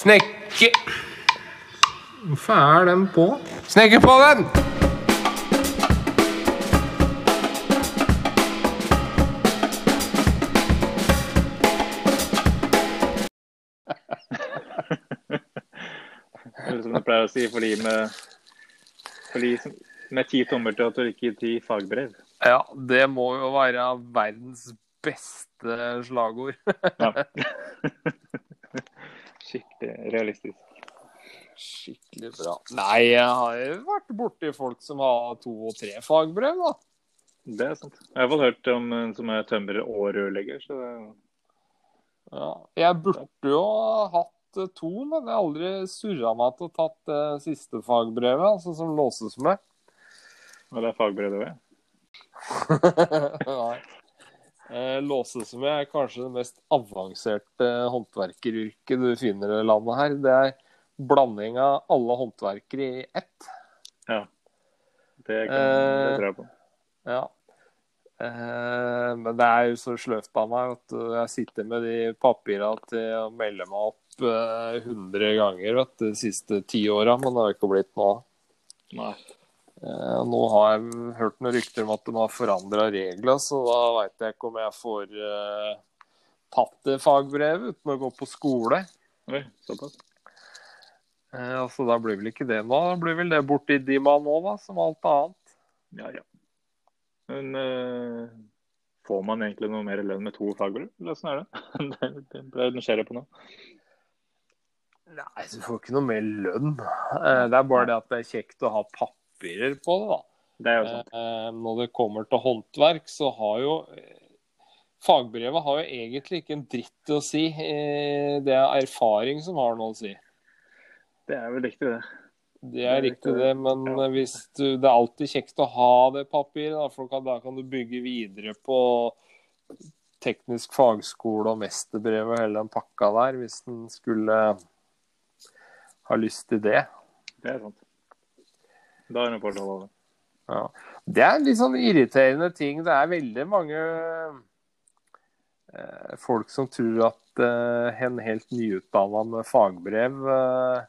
Snekke... Hvorfor er den på? Snekke på den! Som jeg pleier å si, for de med, for de med ti tommer til å ikke ti fagbrev. Ja, det må jo være verdens beste slagord. Ja. Skikkelig realistisk. Skikkelig bra. Nei, jeg har jo vært borti folk som har to og tre fagbrev, da. Det er sant. Jeg har fått hørt om en som er tømrer og rørlegger, så det Ja. Jeg burde jo ha hatt eh, to, men jeg har aldri surra meg til å tatt det siste fagbrevet, altså som låses med. og det er fagbrev du òg. Nei. Eh, som er kanskje det mest avanserte håndverkeryrket du finner i landet her. Det er blanding av alle håndverkere i ett. Ja. Det, kan, det Eh, tror jeg på. Ja. Eh, men det er jo så sløvt av meg at jeg sitter med de papirene til å melde meg opp eh, 100 ganger vet de siste ti åra, men det har ikke blitt noe av. Eh, nå har jeg hørt noen rykter om at de har forandra regler, så da veit jeg ikke om jeg får uh, tatt det fagbrevet uten å gå på skole. Oi, såpass. Uh, altså, da blir vel ikke det nå. Da blir vel det borti Dima nå, da, som alt annet. Ja, ja. Men uh, får man egentlig noe mer lønn med to fagbrev? Åssen er det? det, det ble jeg nysgjerrig på nå. Nei, du får ikke noe mer lønn. Uh, det er bare det at det er kjekt å ha papirer på det, da. Det er. Eh, når det kommer til håndverk, så har jo eh, Fagbrevet har jo egentlig ikke en dritt å si. Eh, Det er erfaring som har noe å si. Det er vel riktig, det. Det er riktig, det, men ja. hvis du, det er alltid kjekt å ha det papiret. Da, for da kan du bygge videre på teknisk fagskole og mesterbrev og hele den pakka der, hvis en skulle ha lyst til det. Det er sant. Da er fordel av det. Ja. Det er en litt sånn irriterende ting. Det er veldig mange eh, folk som tror at eh, en helt nyutdanna med fagbrev eh,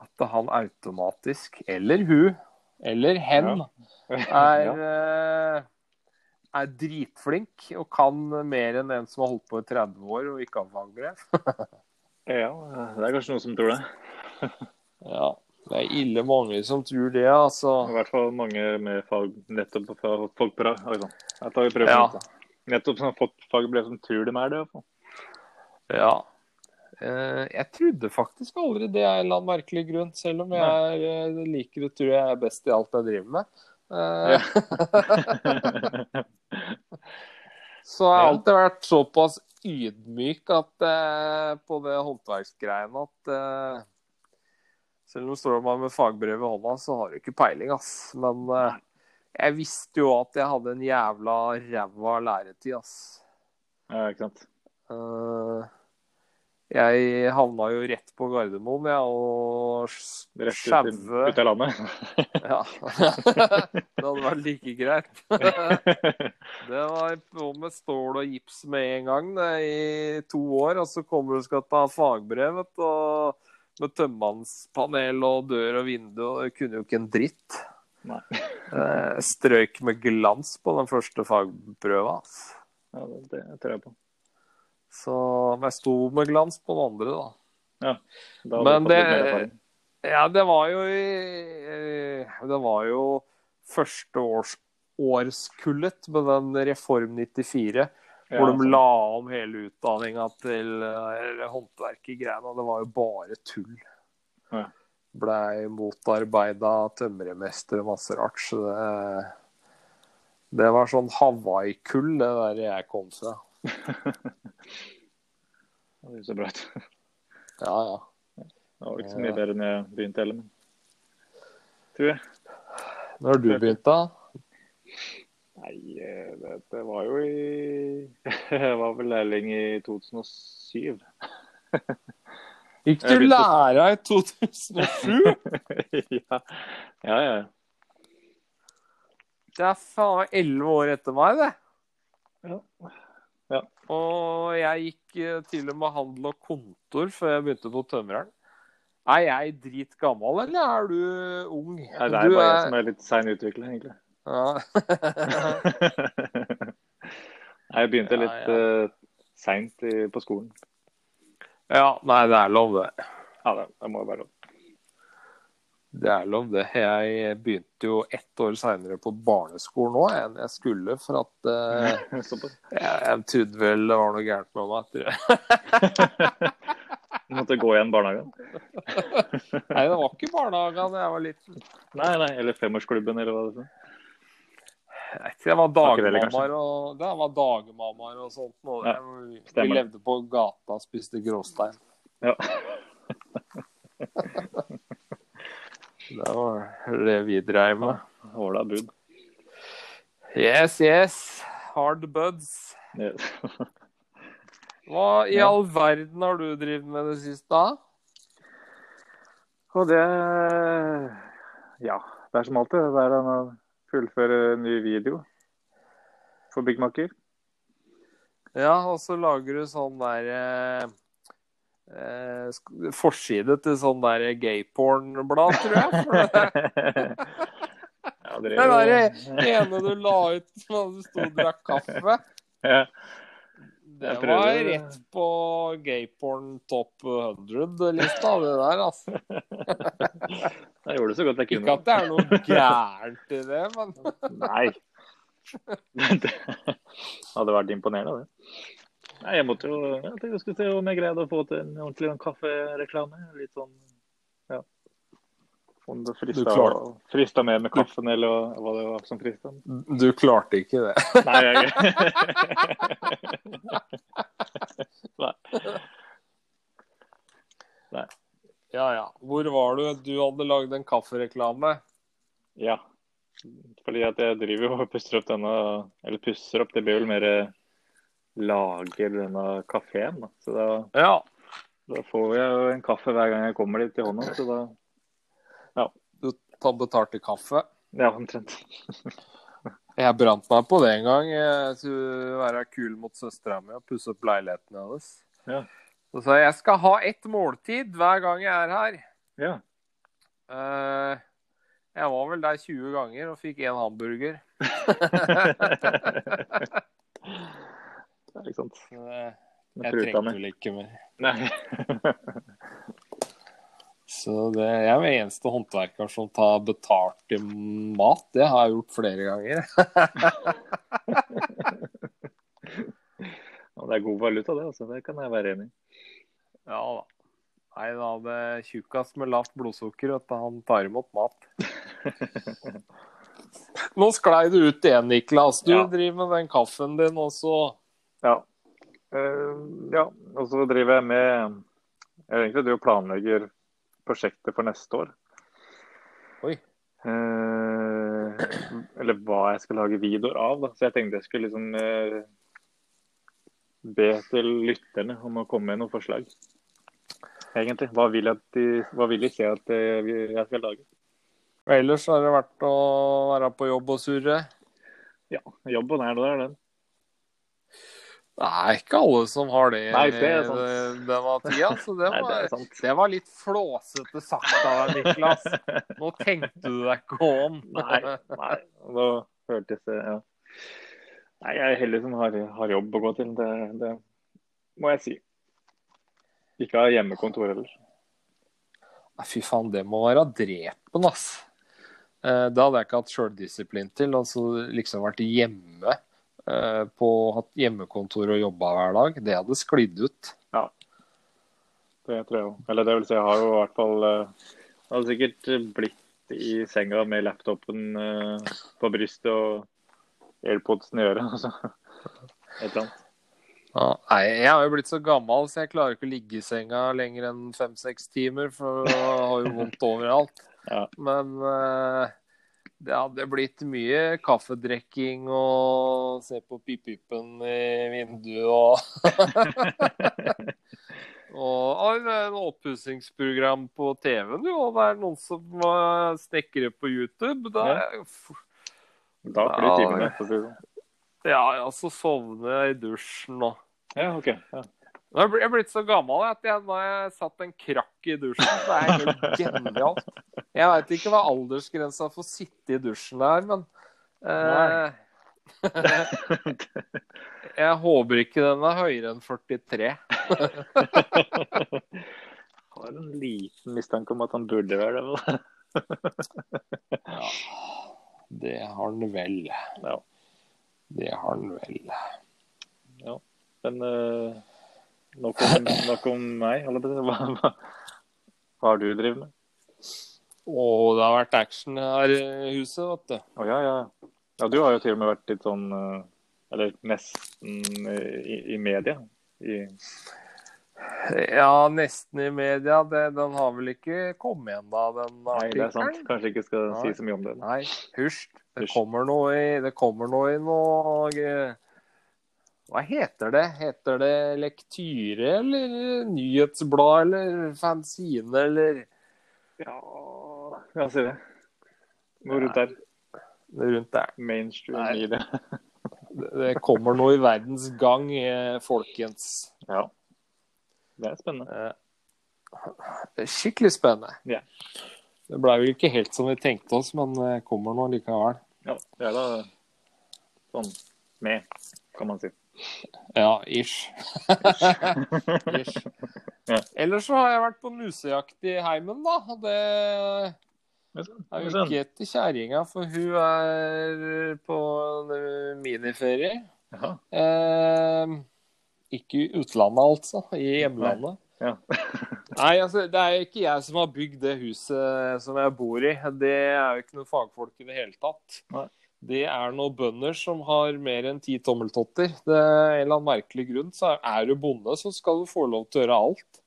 At han automatisk, eller hun, eller hen, er, ja. eh, er dritflink og kan mer enn en som har holdt på i 30 år og ikke har fagbrev. ja, det er kanskje noen som tror det. Ja, det er ille mange som tror det, altså. I hvert fall mange med fag nettopp fra folk på Oi. Jeg tar Ja. Nettopp sånn fagbrev som tror de er det. i hvert fall. Ja. Eh, jeg trodde faktisk aldri det av en eller annen merkelig grunn, selv om jeg er, eh, liker å tro jeg er best i alt jeg driver med. Eh, Så jeg har Ja. alltid vært såpass ydmyk at, på det håndverksgreiene at selv om det står man med fagbrev i hånda, så har du ikke peiling, ass. Men uh, jeg visste jo at jeg hadde en jævla ræva læretid, ass. ja, ikke sant. Uh, jeg havna jo rett på Gardermoen, jeg, og sjaue ut av landet. Ja. det hadde vært like greit. Det var på med stål og gips med en gang det, i to år, og så kommer du og skal ta fagbrev vet du, med tømmermannspanel og dør og vindu, og jeg kunne jo ikke en dritt. Nei. Strøk Strøyk med glans på den første fagprøva. Ja, det, det tror jeg på. Så men jeg sto med glans på den andre, da. Ja, Da Men det-. Ja, det var jo i eh, Det var jo førsteårskullet års, med den Reform 94, hvor Ja, de sant. la om hele utdanninga til uh, håndverkergreiene. Og det var jo bare tull. Ja. Blei motarbeida tømrermester og masse rart. Så det, det var sånn Hawaii-kull, det der jeg kom fra. Det så bra ut. Ja, ja. Det var ikke så mye bedre enn jeg begynte heller. men- Tror jeg. Når har du begynt, da? Nei, det, var jo i Jeg var vel lærling i 2007. Gikk du læra i 2007? ja. ja, ja. Det er faen elleve år etter meg, det. Ja. Ja. Og jeg gikk eh, til og med handel og kontor før jeg begynte på tømreren. Er jeg dritgammal, eller er du ung? Nei, det er bare jeg som er litt sein utvikler, egentlig. Ja. Jeg begynte litt ja. uh, seint på skolen. ja, nei, det er lov, det. Ja, det, det må jo være lov. Det er lov, det. Jeg begynte jo ett år seinere på barneskolen nå enn jeg skulle, for at uh, jeg, jeg trodde vel det var noe gærent med meg. tror jeg. Du måtte gå igjen barnehagen? Nei, det var ikke barnehagen da jeg var liten. Nei, nei, eller femårsklubben, eller hva det er. Det var dagmammaer og, det var dagmammaer og sånt. Og Ja, vi levde på gata og spiste gråstein. Ja. Det var det vi dreiv med. Åla bud. Yes, yes. Hard buds. Yes. Hva i all verden har du drevet med det siste? da? Og det Ja, det er som alltid. Det er å fullføre en ny video for Big Macker. Ja, og så lager du sånn der eh, eh, Forside til sånn der gayporn-blad, tror jeg. ja, det, er... det der ene du la ut da du sto og drakk kaffe, ja. Det var rett på gayporn top 100-lista, det der, altså. Jeg gjorde det så godt jeg Ikke at det er noe gærent i det, men Nei. Det hadde vært imponerende, det. Nei, jeg måtte jo jeg tenkte jeg skulle se om jeg greide å få til en ordentlig sånn kaffereklame. Litt sånn. Om det Du frista, klarte- frista mer med kaffen, eller hva det var som frista. du klarte ikke det. Nei, jeg Nei. Ja ja. Hvor var du? Du hadde lagd en kaffereklame. Ja. Fordi at jeg driver og pusser opp denne Eller pusser opp, det blir vel mer lager denne kafeen. Da. Så da, Ja. da får jeg jo en kaffe hver gang jeg kommer dit i hånda. Så da Du tar betalt i kaffe. Ja, omtrent. Jeg brant meg på det en gang. Jeg skulle være kul mot søstera mi og pusse opp leiligheten hennes. Ja. Så sa jeg jeg skal ha ett måltid hver gang jeg er her. Ja. Uh, jeg var vel der 20 ganger og fikk én hamburger. ja ikke sant. Det- Med Jeg trengte vel ikke mer. Nei. Så det, jeg er den eneste håndverker som tar betalt i mat. Det har jeg gjort flere ganger. Ja, det er god valuta, det. altså. Det kan jeg være enig i. Ja da. Nei da, det er tjukkas med lavt blodsukker at han tar imot mat. Nå sklei du ut igjen, Niklas. Du Ja. driver med den kaffen din også. Ja. Uh, ja. Og så driver jeg med Jeg er egentlig du planlegger prosjektet for neste år. Oi. Eh, eller hva jeg skal lage videoer av. Da. Så jeg tenkte jeg skulle liksom eh, be til lytterne om å komme med noen forslag. Egentlig. Hva vil, jeg at de, hva vil de se at eh, jeg skal lage? Og ellers har det vært å være på jobb og surre. Ja, jobben er der, den. Det er ikke alle som har det Nei, det denne tida. Så det Nei, det var, er sant. det var litt flåsete sagt av deg, Niklas. Nå tenkte du deg ikke om. Nei, nei. Nå hørtes det ja. Nei, jeg er heldig som har, har jobb å gå til. Det, det må jeg si. Ikke ha hjemmekontor heller. Nei, Fy faen, det må være drepen, ass. Eh, Det hadde jeg ikke hatt sjøldisiplin til. Altså liksom vært hjemme eh, å hatt hjemmekontor og jobba hver dag. Det hadde sklidd ut. Ja, Det tror jeg òg. Eller det vil si, jeg har jo i hvert fall eh, Jeg hadde sikkert blitt i senga med laptopen eh, på brystet og airpodsen i øret. Altså. Et eller annet. Ja, nei, jeg har jo blitt så gammel, så jeg klarer ikke å ligge i senga lenger enn fem-seks timer, for jeg har jo vondt overalt. Ja. Men eh, det hadde blitt mye kaffedrikking og se på pip-pipen i vinduet og Og og oppussingsprogram på TV-en, jo. Og det er noen som uh, snekrer på YouTube. Da, Da flyr Ja. timene, for å si det sånn. Ja, ja, så sovner jeg i dusjen og Ja, OK. Ja. Jeg er blitt så gammel at jeg, har jeg satt en krakk i dusjen. Så det er helt genialt. Jeg veit ikke hva aldersgrensa for å sitte i dusjen er, men eh, Jeg håper ikke den er høyere enn 43. jeg Har en liten mistanke om at han burde være det. Ja, det har den vel. Ja. Det har den vel. Men eh, nok, om, nok om meg. Hva, hva, hva har du drevet med? Å, det har vært action her i huset, vet du. Å ja, ja. Ja, du har jo til og med vært litt sånn eh, Eller nesten i, i media. I, Ja, nesten i media. Det, den har vel ikke kommet ennå, den nei, det er sant. Kanskje ikke skal Nei. si så mye om det. Nei, hysj. Det kommer noe i Det kommer noe i noe eh, Hva heter det? Heter det lektyre eller nyhetsblad eller fanzine eller Ja, ja si det. Noe rundt der? rundt der? Mainstream Nei. i det. Kommer noe i verdens gang, eh, folkens. Ja. Det er spennende. Eh, Det er skikkelig spennende. Ja. Det blei vel ikke helt som vi tenkte oss, men det kommer nå likevel. Ja, det er da sånn med, kan man si. Ja, ish. ish. Ellers så har jeg vært på musejakt i heimen, da. Det er jo ikke etter kjerringa, for hun er på miniferie. Eh, ikke i utlandet, altså. I hjemlandet. Ja. Nei, altså, det er ikke jeg som har bygd det huset som jeg bor i. Det er jo ikke noen fagfolk i det hele tatt. Nei. Det er noen bønder som har mer enn ti tommeltotter. Det er en eller annen merkelig grunn. Så er du bonde, så skal du få lov til å gjøre alt.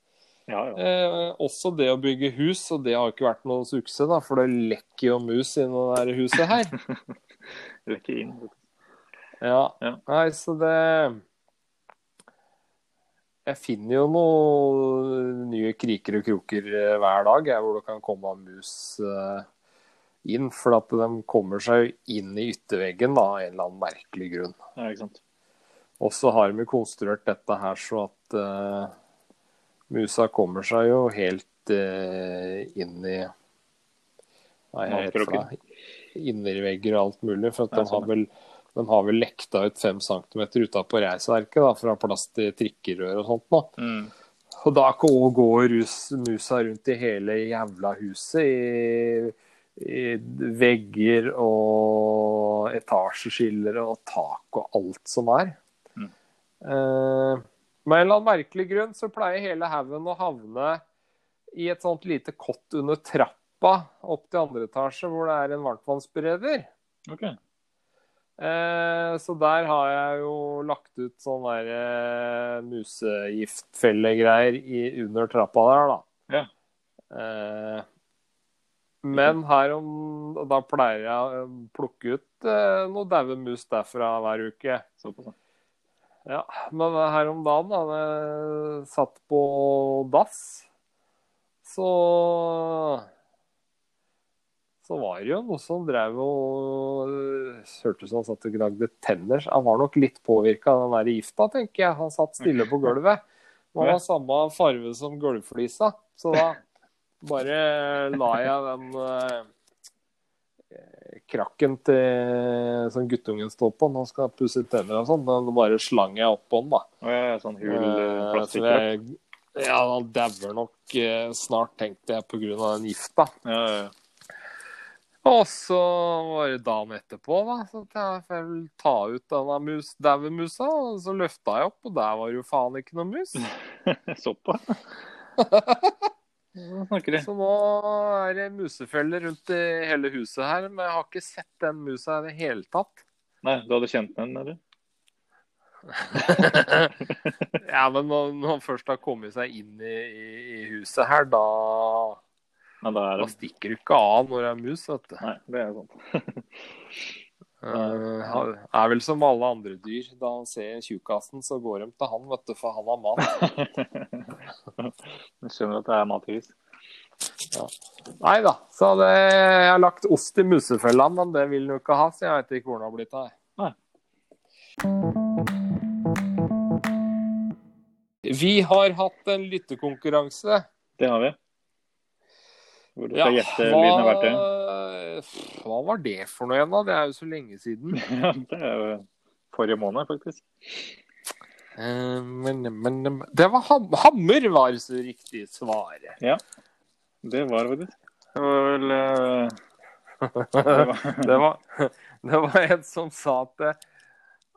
Ja, ja. Eh, også det å bygge hus, og det har ikke vært noen suksess, da, for det lekker jo mus i det huset her. lekker inn. Ja. Ja. Nei, så det Jeg finner jo noen nye kriker og kroker eh, hver dag jeg, hvor det kan komme mus eh, inn. For at de kommer seg inn i ytterveggen da, av en eller annen merkelig grunn. Ja, ikke sant. Og så har vi konstruert dette her så at uh, musa kommer seg jo helt uh, inn i Nei, jeg vet noe? Innervegger og alt mulig. For at de, sånn, har vel, de har vel lekta ut fem centimeter utapå reisverket da, ha plass til trikkerør og sånt. Da. Mm. Og da går musa rundt i hele jævla huset. I vegger og etasjeskillere og tak og alt som er. Mm. Eh, med en eller annen merkelig grunn så pleier hele haugen å havne i et sånt lite kott under trappa opp til andre etasje, hvor det er en varmtvannsbereder. Okay. Eh, så der har jeg jo lagt ut sånn der eh, musegiftfellegreier under trappa der, da. Ja. Eh, men her om Da pleier jeg å plukke ut eh, noe daue mus derfra hver uke. Såpass. ja. Men her om dagen, da jeg satt på dass, så så var det jo noe som drev og øh, hørtes ut som han satt og gnagde tenner. Han var nok litt påvirka av den der gifta, tenker jeg. Han satt stille på gulvet. Han var samme farge som gulvflisa, så da bare la jeg den eh, krakken til som guttungen står på når han skal pusse tenner og sånn, den bare slang jeg oppå den, da. Oh, er sånn hul eh, Eh, så ja, han dauer nok eh, snart, tenkte jeg, pga. den gifta. Ja, ja, ja. Og så var det dagen etterpå, da, så jeg får ta ut denne mus, daue musa. Og så løfta jeg opp, og der var jo faen ikke noe mus. Såpass. Hva snakker de? Så nå er det musefeller rundt i hele huset her, men jeg har ikke sett den musa i det hele tatt. Nei, du hadde kjent den, eller? ja, men når når han først har kommet seg inn i, i, i huset her, da, da er da det stikker du ikke av når det er mus, vet du. Nei, det er sant. Eh, han er vel som alle andre dyr. Da han ser tjukkasen, så går de til han, vet du, for han har mat. du skjønner at det er matgris. Nei da. Så det, jeg har lagt ost i musefella, men det vil han jo ikke ha, så jeg vet ikke hvor den har blitt av. Vi har hatt en lyttekonkurranse. Det har vi. Hvor du skal gjette lyden av verktøy. Hva var det for noe igjen, da? Det er jo så lenge siden. Ja, det er jo forrige måned, faktisk. Eh, men, men Det var ham hammer, var så riktig svaret. Det var det. Det var vel uh... det var, Det var, det var en som sa at det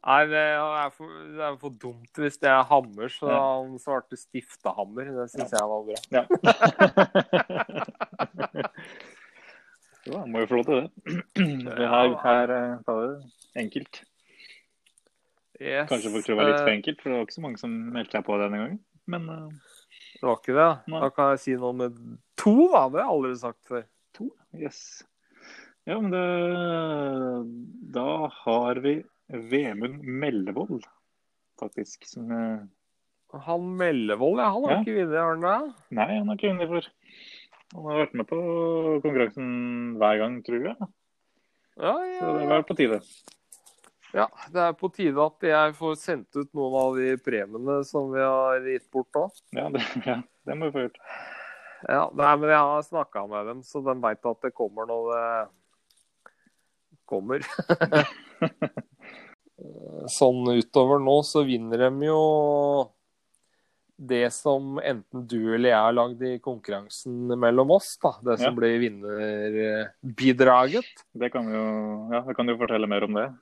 er, det er, for, det er for dumt hvis det er hammer, så Ja. han svarte stiftehammer. Det syns jeg var bra. Ja. ja, må jo få lov til det. det her, her eh, tar vi enkelt. Yes. Kanskje folk tror det var litt for Eh, enkelt, for det var ikke så mange som meldte seg på denne gangen. Men uh, Det var ikke det? Nei. Da kan jeg si noe med to, da. Det har jeg aldri sagt før. to, yes. Ja, men det, da har vi Vemund Mellevold, faktisk. Som, uh... Han Mellevold, ja. Han har Ja. ikke vunnet, har han det? nei, han har ikke vunnet for. Han har vært med på konkurransen hver gang, tror jeg. Ja, Så ja, det er på tide. ja. Det er på tide at jeg får sendt ut noen av de premiene som vi har gitt bort da. Ja, det, ja, det må vi få gjort. Ja, nei, men jeg har snakka med dem, så de veit at det kommer når det kommer. sånn utover nå så vinner de jo det som enten du eller jeg har lagd i konkurransen mellom oss. da, Det som Ja. blir vinnerbidraget. Det kan jo, ja, det kan du fortelle mer om det.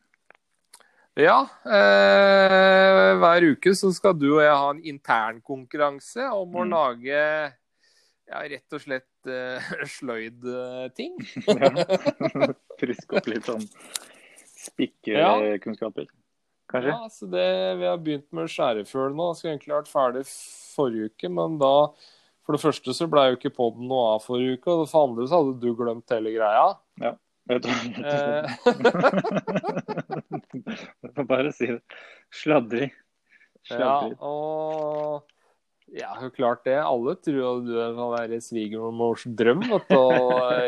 Ja, eh, hver uke så skal du og jeg ha en internkonkurranse om å Mm. lage ja, rett og slett eh, sløyd-ting. Ja. Friske opp litt sånn spikkekunnskaper, kanskje. Ja, så det, Vi har begynt med skjærefugl nå. Skulle egentlig vært ferdig forrige uke, men da For det første så ble jo ikke poden noe av forrige uke, og for det andre så hadde du glemt hele greia. Ja. du, Eh, Jeg får bare si det. Sladring. ja, og ja, klart det. Alle tror du er være der svigermors drøm, og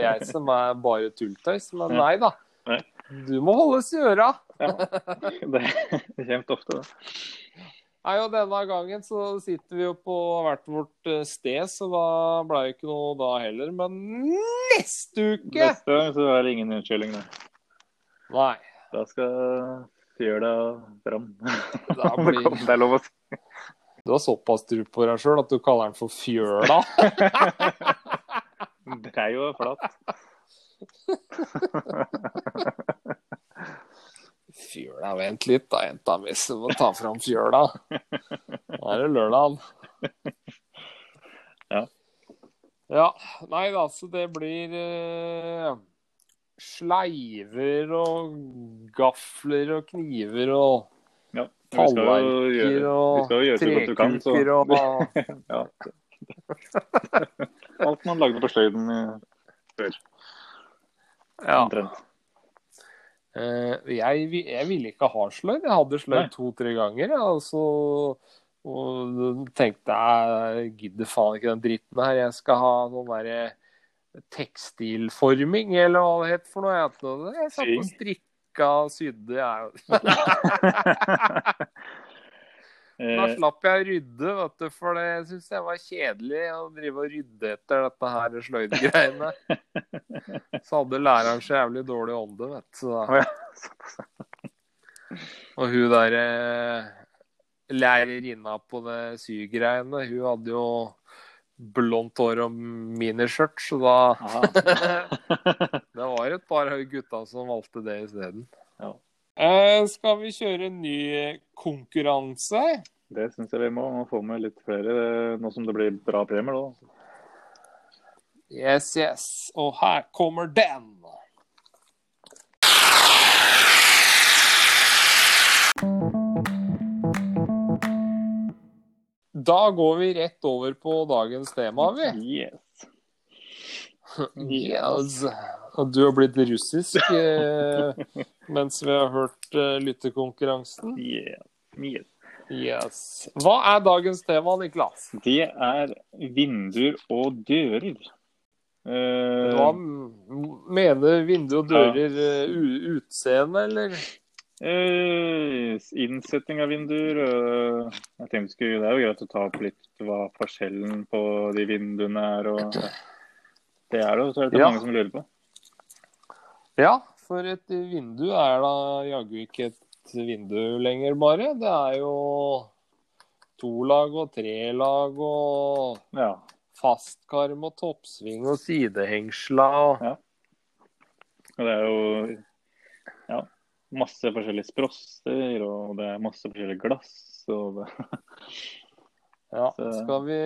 jeg som er bare tulltøys. Men nei da. Du må holdes i øra. Ja. Det, det kommer ofte, det. Nei, og Denne gangen så sitter vi jo på hvert vårt eh, sted, så da ble det ikke noe da heller. Men neste uke Neste gang så er det ingen unnskyldning. Da, Nei. da skal fjøla fram. Da blir- Det er lov å si. Du har såpass tro på deg sjøl at du kaller den for Fjøla. Brei og flat. Fjøla, vent litt da, jenta mi, så må ta fram fjøla. Nå er det lørdag. Ja. Ja, nei da, så det blir eh, sleiver og gafler og kniver og Ja. Vi og trekuker og Ja. Alt man lagde på sløyden før, Ja. omtrent. Eh, jeg, jeg ville ikke ha sløyd. Jeg hadde sløyd to-tre ganger. Ja, og tenkte jeg gidder faen ikke den dritten her. Jeg skal ha noen derre tekstilforming, eller hva det het for noe. Jeg, jeg satt og strikka og sydde. Jeg. Da Eh, slapp jeg å rydde, vet du, for det syns jeg var kjedelig å drive og rydde etter dette her sløydgreiene. Så hadde læreren så jævlig dårlig ånde, vet du. Og hun der eh, lærerinna på det sygreiene, hun hadde jo blondt hår og miniskjørt, så da. Det var et par gutta som valgte det isteden. Ja. Eh, skal vi kjøre en ny konkurranse? Det syns jeg vi må, må få med litt flere, eh, nå som det blir bra premier. da. Yes, yes. Og her kommer den. Da går vi rett over på dagens tema, vi. Yes. Yes. Og du har blitt russisk eh, mens vi har hørt eh, lyttekonkurransen. Yeah. Yes. Yes. Hva er dagens tema, Niklas? Det er vinduer og dører. Eh, Hva mener vinduer og dører eh, utseende, eller? innsetning innsetting av vinduer. øh, jeg tenkte Det er jo greit å ta opp litt hva forskjellen på de vinduene er. og Det er det så er det Ja. mange som lurer på. Ja, for et vindu er da jaggu ikke et vindu lenger, bare. Det er jo to lag og tre lag og Ja. fastkarm og toppsving og sidehengsla og Og det er jo ja, masse forskjellige sprosser, og det er masse forskjellige glass. og det, Ja, skal vi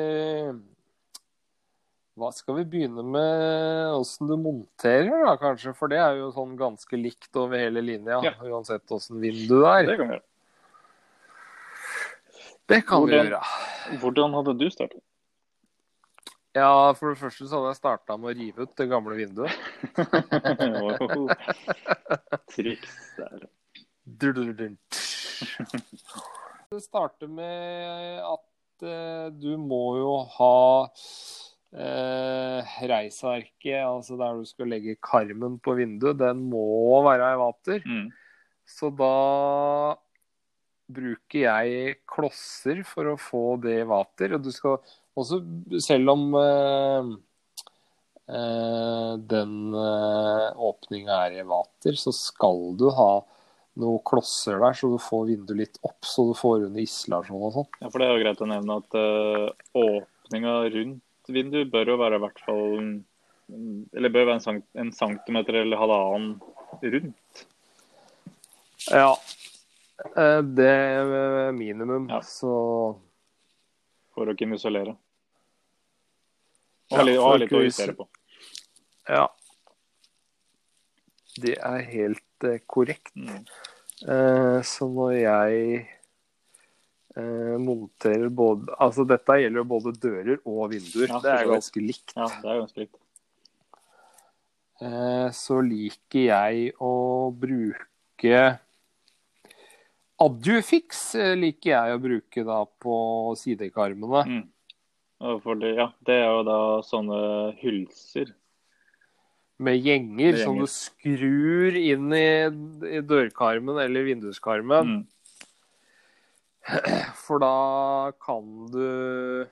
Hva skal vi begynne med åssen du monterer, da, kanskje? For det er jo sånn ganske likt over hele linja, Ja. uansett åssen vindu det er. det kan vi gjøre. Det kan vi gjøre. Hvordan hadde du startet? Ja, for det første så hadde jeg starta med å rive ut det gamle vinduet. Triks der. Det starter med at eh, du må jo ha eh, reisarket, altså der du skal legge karmen på vinduet, den må være i vater. Mm. Så da bruker jeg klosser for å få det i vater. Og du skal også, selv om eh, eh, den eh, åpninga er i vater, så skal du ha noen klosser der, så du får vinduet litt opp, så du får under isolasjon og sånn. Ja, for det er jo greit å nevne at uh, åpninga rundt vinduet bør jo være i hvert fall Eller bør være en, en centimeter eller halvannen rundt. Ja. Eh, Det er minimum, Ja. så For å ikke isolere. Og Ja, ha å litt å justere på. ja. Det er helt eh, korrekt. Mm. Eh, Så når jeg eh, monterer både Altså dette gjelder jo både dører og vinduer. Ja, det er ganske likt. Ja, det er ganske likt. Eh, Så liker jeg å bruke Adjufix eh, liker jeg å bruke da på sidekarmene. Mm. Det, ja, det er jo da sånne hylser. Med gjenger Med som du skrur inn i, i dørkarmen eller vinduskarmen. Mm. For da kan du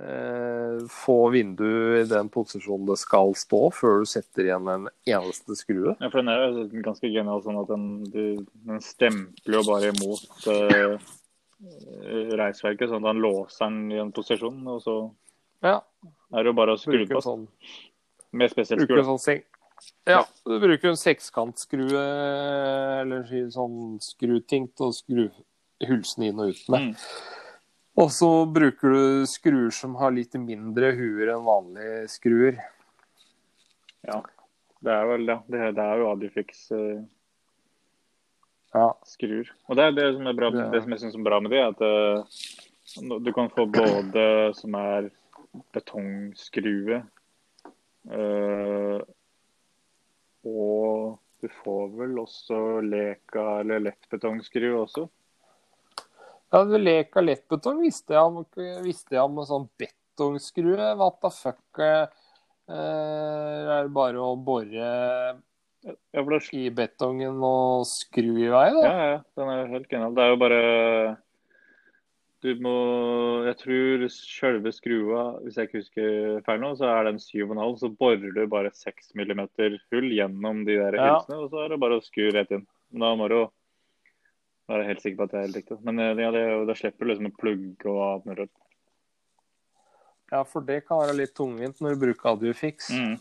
eh, få vinduet i den posisjonen det skal stå, før du setter igjen en eneste skrue. Ja, for den er jo ganske genial sånn at den, den stempler jo bare imot eh, reisverket, sånn at han låser den i en posisjon, og så Ja, er det jo bare å skru på sånn, med spesiell skrue. sånn ja, du bruker en sekskantskrue eller si sånn skruting til å skru hulsen inn og ut med. Mm. Og så bruker du skruer som har litt mindre huer enn vanlige skruer. Ja. Det er vel ja, det, det er jo Adifix uh, Ja. Og det er det som er bra, Det er- det som jeg syns er bra med det, er at uh, du kan få både som er betongskrue uh, og du får vel også leka eller lettbetongskrue også. Ja, du Leka lettbetong visste jeg om, visste jeg om en sånn betongskrue. What the fuck? Eh, er det bare å bore i betongen og skru i vei, da? ja, ja, den er helt genial. Det er jo bare Du må Jeg tror selve skrua, hvis jeg ikke husker feil nå, så er den 7,5. Så borer du bare 6 mm hull gjennom de der Ja. hylsene, og så er det bare å skru rett inn. Da må du være helt sikker på at det er helt riktig. Men eh, ja, det, da slipper du liksom å plugge og alt mulig. Ja, for det kan være litt tungvint når du bruker Audiofix. Mm.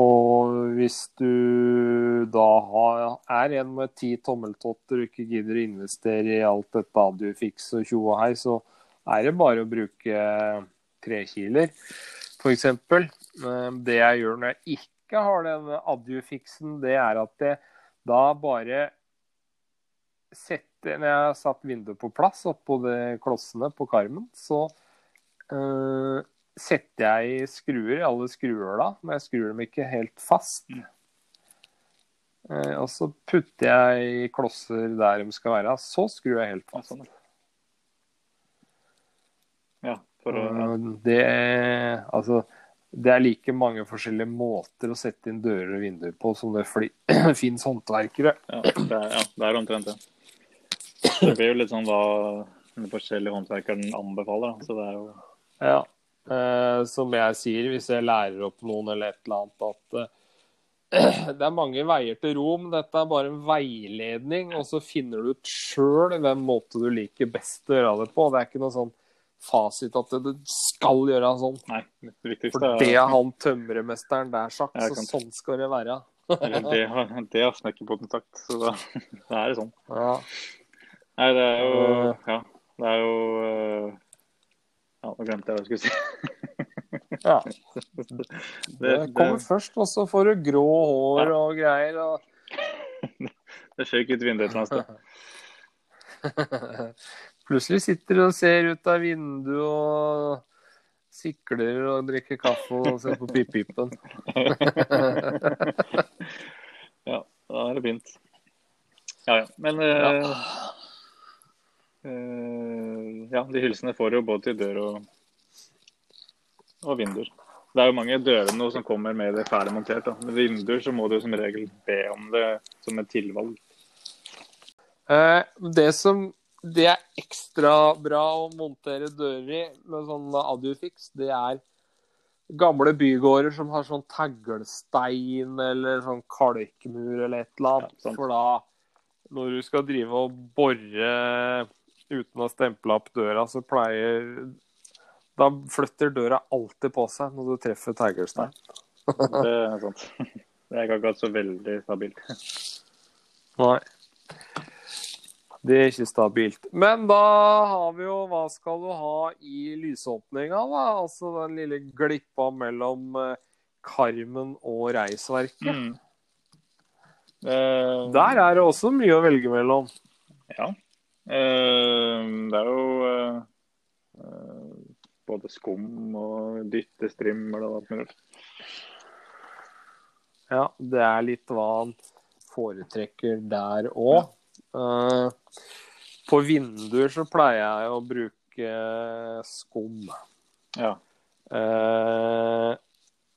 Og hvis du da har, er en med ti tommeltotter og ikke gidder å investere i alt dette Audiofix og tjo og hei, så er det bare å bruke trekiler, f.eks. Det jeg gjør når jeg ikke har den Adjufixen, det er at jeg da bare setter Når jeg har satt vinduet på plass oppå de klossene på karmen, så uh, setter jeg skruer i alle skruer da, men jeg skrur dem ikke helt fast. Eh, og så putter jeg klosser der de skal være. Så skrur jeg helt fast. sånn. Ja, for å ja. Eh, Det Altså, det er like mange forskjellige måter å sette inn dører og vinduer på som det fins håndverkere. Ja, det er, ja, det er omtrent det. Det blir jo litt sånn hva den forskjellige håndverkeren anbefaler. Så det er jo Ja. Eh, som jeg sier, hvis jeg lærer opp noen eller et eller annet, at eh, det er mange veier til Rom. Dette er bare en veiledning, og så finner du ut sjøl hvem måte du liker best å gjøre det på. Det er ikke noe sånn fasit at det skal gjøre sånn. Nei, det viktigste For det er han tømremesteren der sagt, så kan... sånn skal det være. Det det har snekkerpoten sagt. Så da, da er det sånn. Ja. Nei, det er jo. Ja. Det er jo eh, Ja, nå glemte jeg hva jeg skulle si. ja. Det, kommer først, og så får du grå hår og greier. Og... det skjøt ut vinduet et eller annet sted. Plutselig sitter du og ser ut av vinduet og sikler og drikker kaffe og ser på pip-pipen. Ja, da er det fint. Ja, ja. Men eh, eh, ja, de hylsene får jo både til dør og, og vinduer. Det er jo mange dører nå som kommer med det ferdig montert. Da. Med vinduer så må du som regel be om det som et tilvalg. Eh, Det som det er ekstra bra å montere dører i med sånn Audiofix, det er gamle bygårder som har sånn teglstein eller sånn kalkmur eller et eller annet. Ja. For da, når du skal drive og bore uten å stemple opp døra, så pleier Da flytter døra alltid på seg når du treffer Tigerstein. Det er sant. Det er ikke akkurat så veldig stabilt. Nei. Det er ikke stabilt. Men da har vi jo Hva skal du ha i lysåpninga, da? Altså den lille glippa mellom eh, karmen og reisverket. Mm. Eh, Der er det også mye å velge mellom. Ja. Eh, det er jo eh, eh, både skum og dyttestrimmer og alt mulig. Ja, det er litt hva han foretrekker der òg. på vinduer så pleier jeg å bruke skum. Ja. Eh,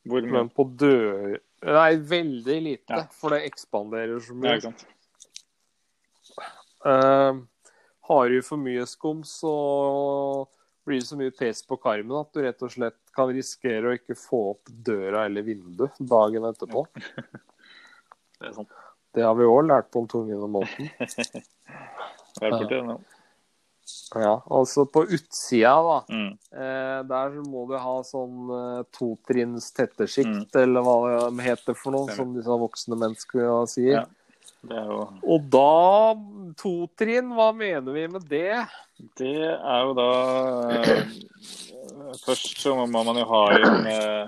Hvor mye? Men på dør Nei, veldig lite, Ja. for det ekspanderer så Ja, mye. ikke sant. Eh, har du for mye skum, så blir det så mye pes på karmen at du rett og slett kan risikere å ikke få opp døra eller vinduet dagen etterpå. Det er sant. Det har vi òg lært på om tungen og måten. Nå. Ja, altså på utsida, da. Mm. Eh, der må du ha sånn eh, totrinns tettesjikt, eller hva det heter for noe, som disse voksne menneskene sier. Ja. Det er jo Og da Totrinn, hva mener vi med det? Det er jo da eh, Først så må man jo ha inn eh,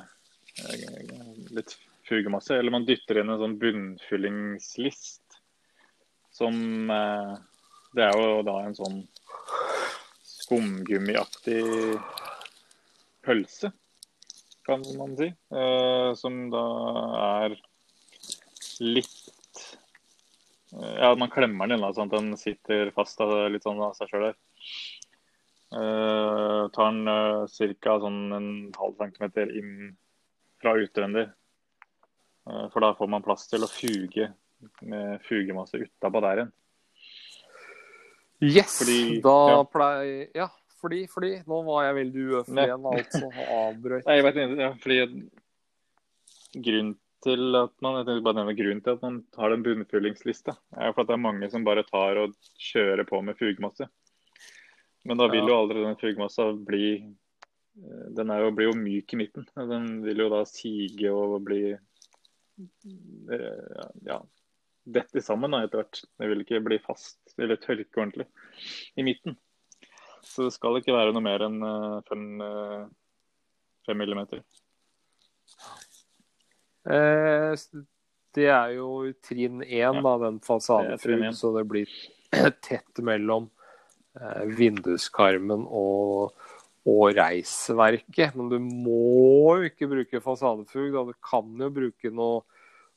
litt fugemasse. Eller man dytter inn en sånn bunnfyllingslist. Som eh, Det er jo da en sånn skumgummiaktig pølse, kan man si. Som da er litt Ja, man klemmer den inn, sånn at den sitter fast litt sånn av seg sjøl der. Uh, tar den uh, ca. sånn en halv centimeter inn fra utvendig. Uh, for da får man plass til å fuge med fugemasse utapå der igjen. Yes! Fordi- da ja. pleier Ja, fordi, fordi. Nå var jeg veldig uøffelig Nei. igjen, altså. Avbrøt. Nei, jeg vet ikke, ja, fordi Grunnen til at man jeg bare nevne grunnen til at man har den bunnfullingslista, er for at det er mange som bare tar og kjører på med fugemasse. Men da vil jo aldri den fugemassa bli eh, Den jo, blir jo myk i midten. Den vil jo da sige og bli eh, ja, dette sammen da, etter hvert. Det vil ikke bli fast eller tørke ordentlig i midten. Så det skal ikke være noe mer enn eh, fem, fem millimeter. Eh, det er jo trinn én, da, den én. så det blir tett mellom eh, vinduskarmen og, og reisverket. Men du må jo ikke bruke fasadefug. Da. Du kan jo bruke noe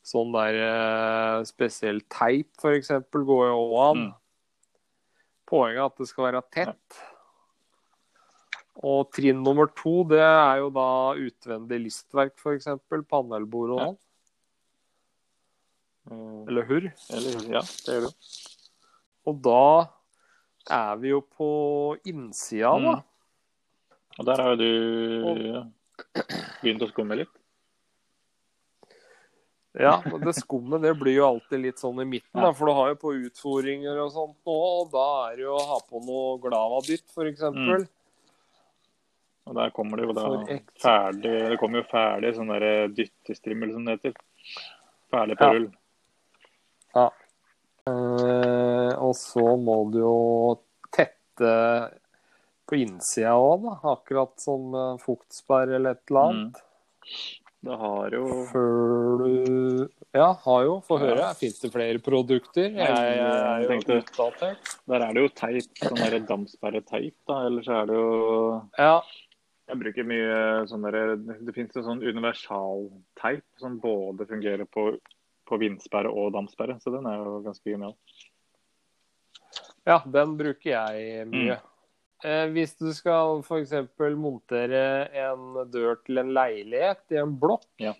sånn der eh, spesiell teip, f.eks. går jo òg an. Mm. Poenget er at det skal være tett. Og trinn nummer to, det er jo da utvendig listverk, f.eks. Panelbord og sånn. Ja. Eller hurr. Eller, ja, det gjør du. Og da er vi jo på innsida, da. Mm. Og der har jo du ja, begynt å skumme litt. Ja, men det skummet det blir jo alltid litt sånn i midten, da, for du har jo på utforinger og sånt nå, og da er det jo å ha på noe Glava-dytt, f.eks. Mm. Og der kommer det jo da ferdig Det kommer jo ferdig sånn derre dyttestrimmel, som det heter. Ferdig på Ja. rull. Eh, og så må du jo tette på innsida òg, da. Akkurat som eh, fuktsperre eller et eller annet. Det har jo Før du Ja, har jo. Få høre. Ja. Fins det flere produkter? Jeg, jeg jeg, jeg tenkte-. Der er det jo teip, sånn derre dampsperreteip, da. Ellers er det jo Ja. Jeg bruker mye sånn der, Det fins en sånn universalteip som både fungerer på, på vindsperre og damsperre, så den er jo ganske genial. ja, den bruker jeg mye. Eh, hvis du skal f.eks. montere en dør til en leilighet i en blokk, Ja.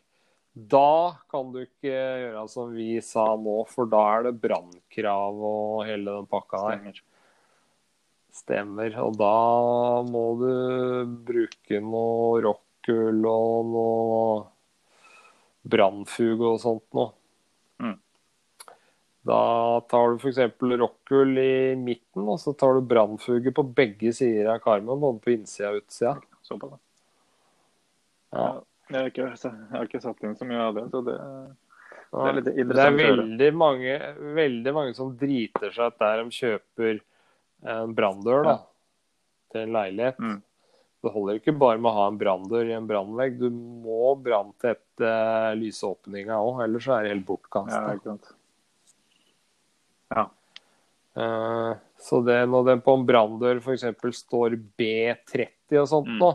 da kan du ikke gjøre som vi sa nå, for da er det brannkrav og hele den pakka der. Stemmer. Stemmer. Og da må du bruke noe rockull og noe brannfuge og sånt noe. Mm. Da tar du f.eks. rockull i midten, og så tar du brannfuge på begge sider av karmen, både på innsida og utsida. Såpass, da. Ja. Jeg har, ikke, jeg har ikke satt inn så mye av det, så det Det er Det er veldig mange, veldig mange som driter seg ut der de kjøper en branndør da, Ja. til en leilighet. Mm. Det holder ikke bare med å ha en branndør i en brannvegg. Du må branntette lysåpninga òg, ellers er det helt bortkasta. Ja. Eh, så det, når den på en branndør f.eks. står B30 og sånt Mm. nå,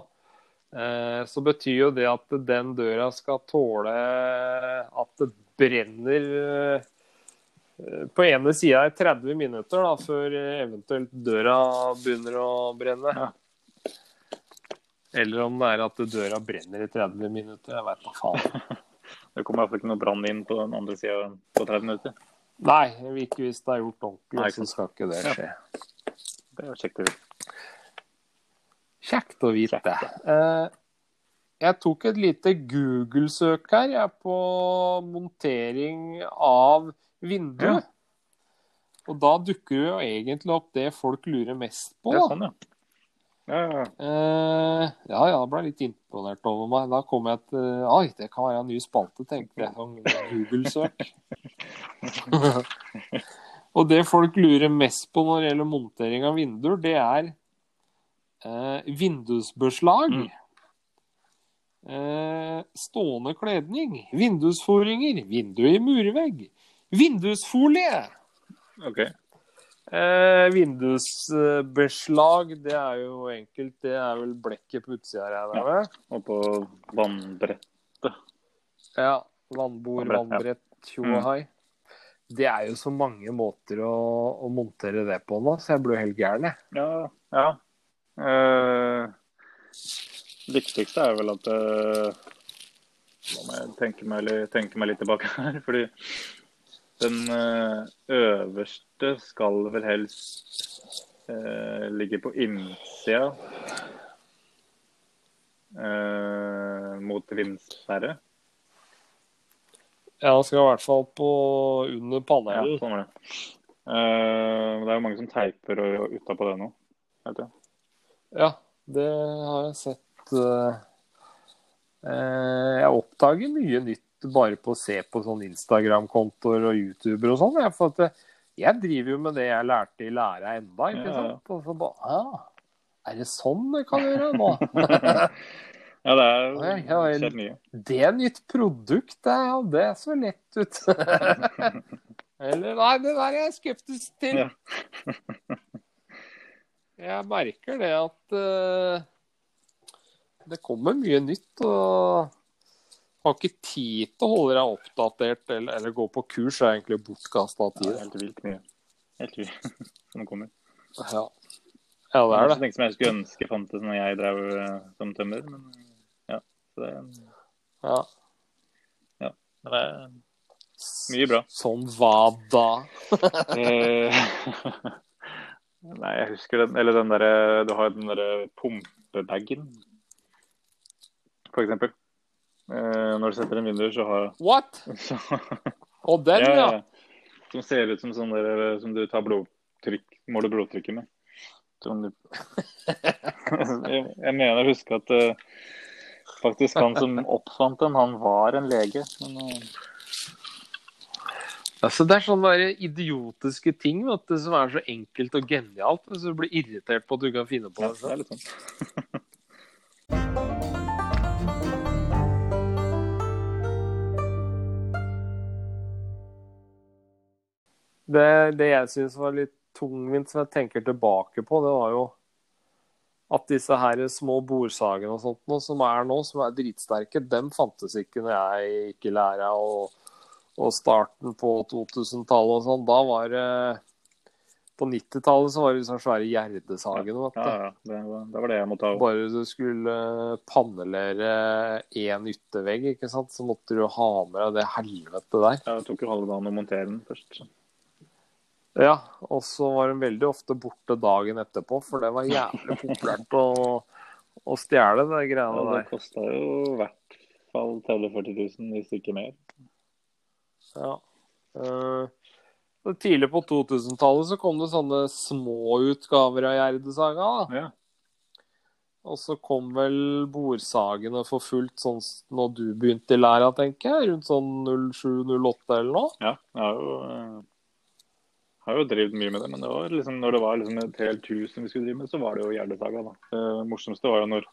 uh, så betyr jo det at den døra skal tåle at det brenner eh, på ene sida i 30 minutter da, før eventuelt døra begynner å brenne. Ja. Eller om det er at døra brenner i 30 minutter. Jeg veit da faen. Det kommer i hvert fall ikke noe brann inn på den andre sida på 30 minutter. Nei, ikke hvis det er gjort ordentlig, så skal ikke det Ja. skje. Det er jo kjekt å vite. Kjekt å vite. Kjekt, Eh, jeg tok et lite Google-søk her jeg, på montering av vindu. Ja. Og da dukker jo egentlig opp det folk lurer mest på. Da. sånn, ja. Ja, ja. Eh, ja, ja, jeg ble litt imponert over meg. Da kom jeg til Oi, det kan være en ny spalte, tenkte jeg. Sånn Google-søk. Og det folk lurer mest på når det gjelder montering av vinduer, det er uh, vindusbeslag. Mm. Eh, stående kledning, vindusforinger, vindu i murvegg, vindusfolie. OK. Eh, vindusbeslag, det er jo enkelt. Det er vel blekket på utsida, her. jeg med. Og på vannbrett. Ja. Vannbord, Vannbrett, ja. vannbrett, tjo og hei. Det er jo så mange måter å, å montere det på nå, så jeg blir jo helt gæren, jeg. Ja. ja. Eh, viktigste er vel at eh, må jeg tenke meg, tenke meg litt tilbake her. Fordi den eh, øverste skal vel helst eh, ligge på innsida eh, mot vindsperre. Ja, det skal i hvert fall på under Ja, panelen. sånn var det. Eh, det er jo mange som teiper utapå det nå. Vet du. Ja, det har jeg sett. eh, eh, Jeg oppdager mye nytt bare på å se på sånn Instagram-kontoer og YouTuber og sånn. For at jeg driver jo med det jeg lærte i læra enda, ikke Ja, ja. sant? Og så bare ah, Er det sånn det kan gjøre nå? Ja, det er jo ja, mye. Det er nytt produkt, det, ja, det så lett ut. Eller nei, det der er jeg skeptisk til. Ja. Jeg merker det at uh, det kommer mye nytt. og har ikke tid til å holde deg oppdatert eller, eller gå på kurs. er egentlig bortkasta tid. Ja, helt vilt mye. Helt vilt som kommer. Ja. Ja, det er Det det. som jeg skulle ønske fantes når jeg drev eh, som tømrer. Men ja, så det, Ja. det er mye bra. Sånn hva da? Eh, Nei, jeg husker den Eller den derre Du har den derre pumpebagen, for eksempel. Eh, når du setter inn vinduer, så har What? så, Og den, ja. Som ser ut som sånn der som du tar blodtrykk, måler blodtrykket med. Som du... jeg, jeg mener å huske at uh, faktisk han som oppfant den, han var en lege. Men uh... Altså, det er sånne idiotiske ting vet du, som er så enkelt og genialt. Men så du blir irritert på at du kan finne på ja, det. det er litt sånn. Det, det jeg syns var litt tungvint, som jeg tenker tilbake på, det var jo at disse her små bordsagene og sånt noe, som er nå, som er dritsterke, dem fantes ikke når jeg gikk i læra og, og starten på 2000-tallet og sånn. Da var det På 90-tallet så var det sånne svære gjerdesagene. Ja, ja. Det, det var det jeg måtte ha. Bare du skulle pannelere én yttervegg, ikke sant, så måtte du ha med deg det helvete der. Ja, det tok jo halve dagen å montere den først. Så. Ja, og så var hun veldig ofte borte dagen etterpå, for det var jævlig populært å, å stjele de Ja, det der. kosta jo i hvert fall 30 000-40 000, hvis ikke mer. Ja. Uh, tidlig på 2000-tallet så kom det sånne små utgaver av Gjerdesaga. Ja. Og så kom vel bordsagene for fullt sånn når du begynte i læra, tenker jeg. Rundt sånn 07-08 eller noe. Ja, det er jo, eh, har jo drevet mye med det, men det var liksom, når det var liksom et helt hus som vi skulle drive med, så var det jo Gjerdesaga. Det morsomste var jo når,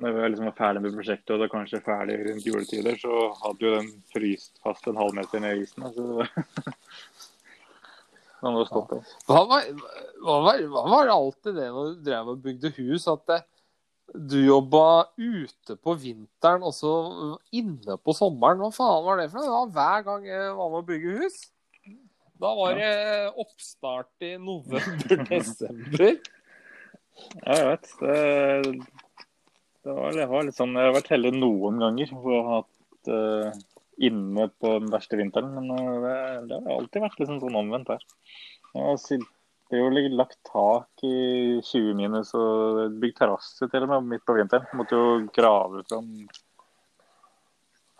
når vi liksom var ferdig med prosjektet, og det var kanskje er ferdig rundt juletider, så hadde jo den fryst fast en halvmeter ned i isen. Altså. Den hadde stått. Hva var, hva, var, hva var alltid det når du drev og bygde hus, at det, du jobba ute på vinteren og så inne på sommeren? Hva faen var det for noe? Hver gang jeg var med å bygge hus. Da var det oppstart i november-desember. Ja, jeg vet. Det, det, var, det var litt sånn Jeg har vært heldig noen ganger hvor jeg har hatt uh, inne på den verste vinteren, men eh, det, det har alltid vært liksom sånn omvendt her. Jeg har det er jo lagt tak i 20 minus og bygd terrasse til og med midt på vinteren. Måtte jo grave fram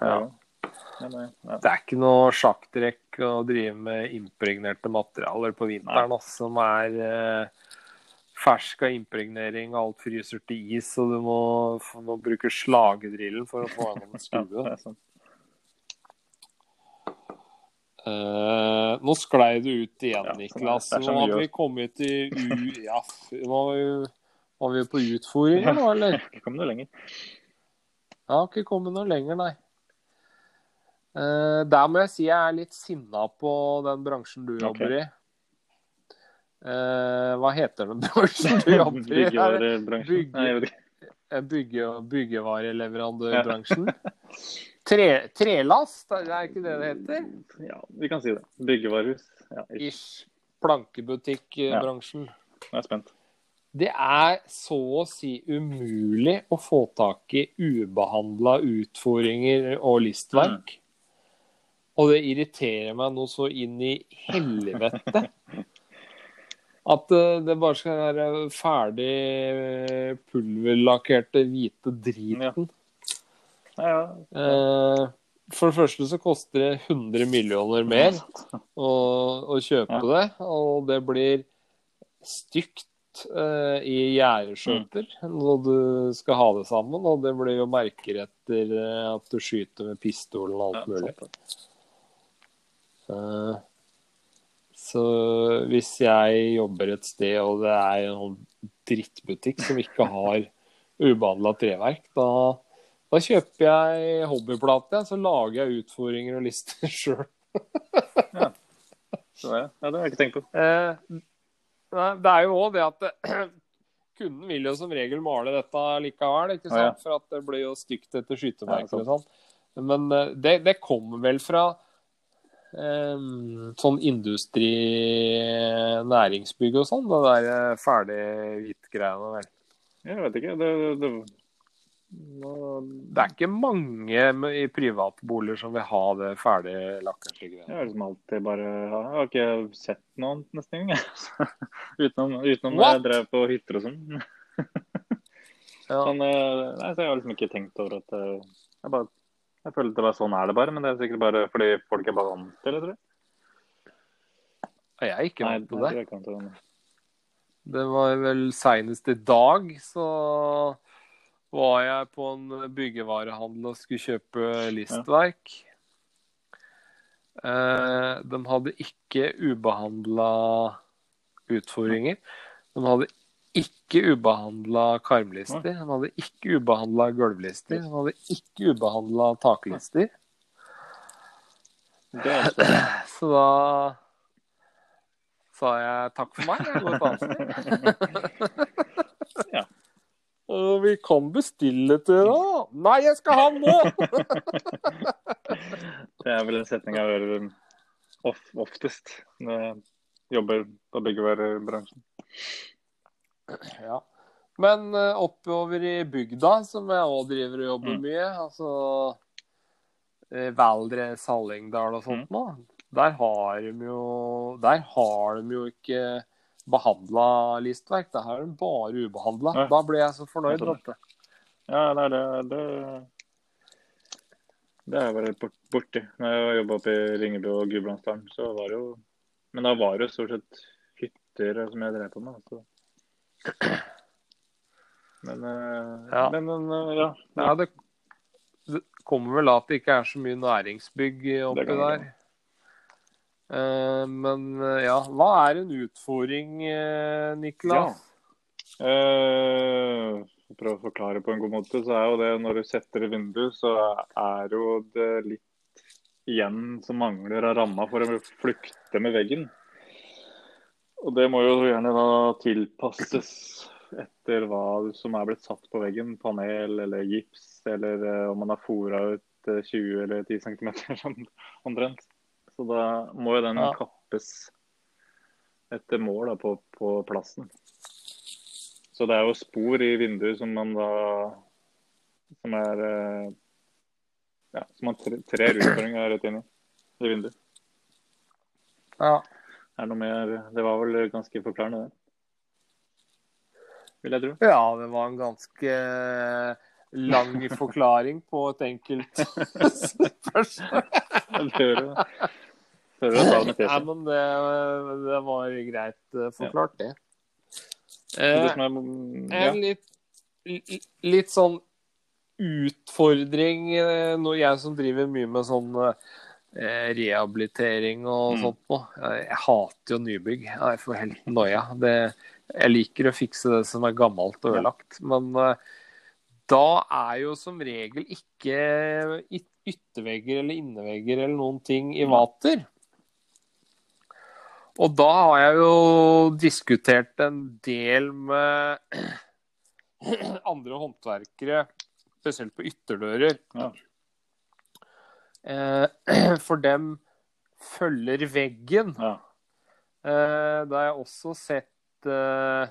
Ja. Men, eh, ja. Det er ikke noe sjakktrekk å drive med impregnerte materialer på vinteren, også, som er eh, fersk av impregnering, og alt fryser til is, og du må, må bruke slagedrillen for å få gjennom en Ja, sant. Eh, nå sklei du ut igjen, Ja, Niklas. Nå hadde har vi kommet til u... Ja, nå var vi, på utfordringer nå, eller? Ikke kommet noe lenger. Jeg har ikke kommet noe lenger, nei. Eh, der må jeg si jeg er litt sinna på den bransjen du jobber i. Uh, hva heter den bransjen du jobber i? Byggevarebransjen. bygge- eh, Bygge, byggevareleverandørbransjen? Tre, trelast, er det ikke det det heter? Ja, vi kan si det. Byggevarehus. Ja, ish. Ish. Plankebutikkbransjen. Jeg er spent. Det er så å si umulig å få tak i ubehandla utfordringer og listverk. Og det irriterer meg noe så inn i helvete. At eh, det bare skal være ferdig eh, pulverlakkerte hvite driten. Ja, ja. ja. For det første så koster det 100 millioner mer å, å kjøpe det. Og det blir stygt uh, i gjerdeskjøter når du skal ha det sammen. Og det blir jo merker etter eh, at du skyter med pistolen og alt mulig. Eh, så hvis jeg jobber et sted og det er en sånn drittbutikk som ikke har ubehandla treverk, da, da kjøper jeg hobbyplate, så lager jeg utfordringer og lister sjøl. Ja. ja, det har jeg ikke tenkt på. Eh, det er jo òg det at kunden vil jo som regel male dette likevel, ikke sant? ja. ja. For at det blir jo stygt etter skytemerker og sånn. Men eh, det, det kommer vel fra sånn industri, næringsbygg og sånn. Det der eh, ferdig hvitt-greiene vel. Jeg vet ikke. Det, det, det, Det er ikke mange i privatboliger som vil ha det ferdig lakkerte jeg har liksom alltid bare Jeg har ikke sett noe annet nesten engang. Utenom utenom når jeg drev på hytter og sånn. Ja. Men, eh, nei, så jeg har liksom ikke tenkt over at eh, jeg, bare, jeg føler at det var sånn er det bare, men det er sikkert bare fordi folk er bare vant til det, tror jeg. Jeg er ikke med vant til det. til det. Det var vel seinest i dag, så var jeg på en byggevarehandel og skulle kjøpe listverk. Eh, de hadde ikke ubehandla utfordringer. De hadde ikke ubehandla karmlister. Han hadde ikke ubehandla gulvlister. Han hadde ikke ubehandla taklister. Er. Så da sa jeg takk for meg. Jeg går et annet sted. Ja. Og vi kan bestille til deg. Nei, jeg skal ha den nå! Det er vel en setning jeg hører oftest når jeg jobber på byggevarebransjen. Ja. Men eh, oppover i bygda, som jeg òg driver og jobber Mm. mye, altså uh, Valdres, Hallingdal og Mm. sånt nå, der har de jo har de jo ikke behandla listverk. Der har de bare ubehandla. Da ble jeg så fornøyd, sånn. Ja, det er det, det Det har jeg vært borti. Når jeg jobba oppe i Ringebu og Gudbrandsdalen, så var det jo Men da var det jo stort sett hytter som jeg drev på med. Så. Men, eh, Ja. men, eh, ja. Ja, det, det kommer vel at det ikke er så mye næringsbygg oppi der. Eh, men eh, ja, hva er en utfordring, eh, Niklas? Eh, for å prøve å forklare på en god måte, så er jo det når du setter i vinduet, så er jo det litt igjen som mangler av ramma for å flykte med veggen. Og det må jo gjerne da tilpasses etter hva som er blitt satt på veggen. Panel eller gips, eller eh, om man har fora ut eh, 20 eller 10 cm sånn, omtrent. Så da må jo den Ja. kappes etter mål da, på, på plassen. Så det er jo spor i vinduet som man da Som er eh, Ja, som man tre- trer utfordringa rett inn i. I vinduet. Ja. Er noe mer Det var vel ganske forklarende, det. Vil jeg tro. ja, det var en ganske lang forklaring på et enkelt spørsmål. Nei, men det, det var greit eh, forklart, det. Eh, ja. En litt, litt sånn utfordring eh, når jeg som driver mye med sånn eh, rehabilitering og Mm. sånt noe. Jeg, hater jo nybygg. Jeg får helt noia. Det, jeg liker å fikse det som er gammelt og ødelagt. Men eh, da er jo som regel ikke yttervegger eller innevegger eller noen ting i Mm. vater. Og da har jeg jo diskutert en del med andre håndverkere, spesielt på ytterdører. Ja. Eh, For dem følger veggen. Ja. Eh, Da har jeg også sett eh,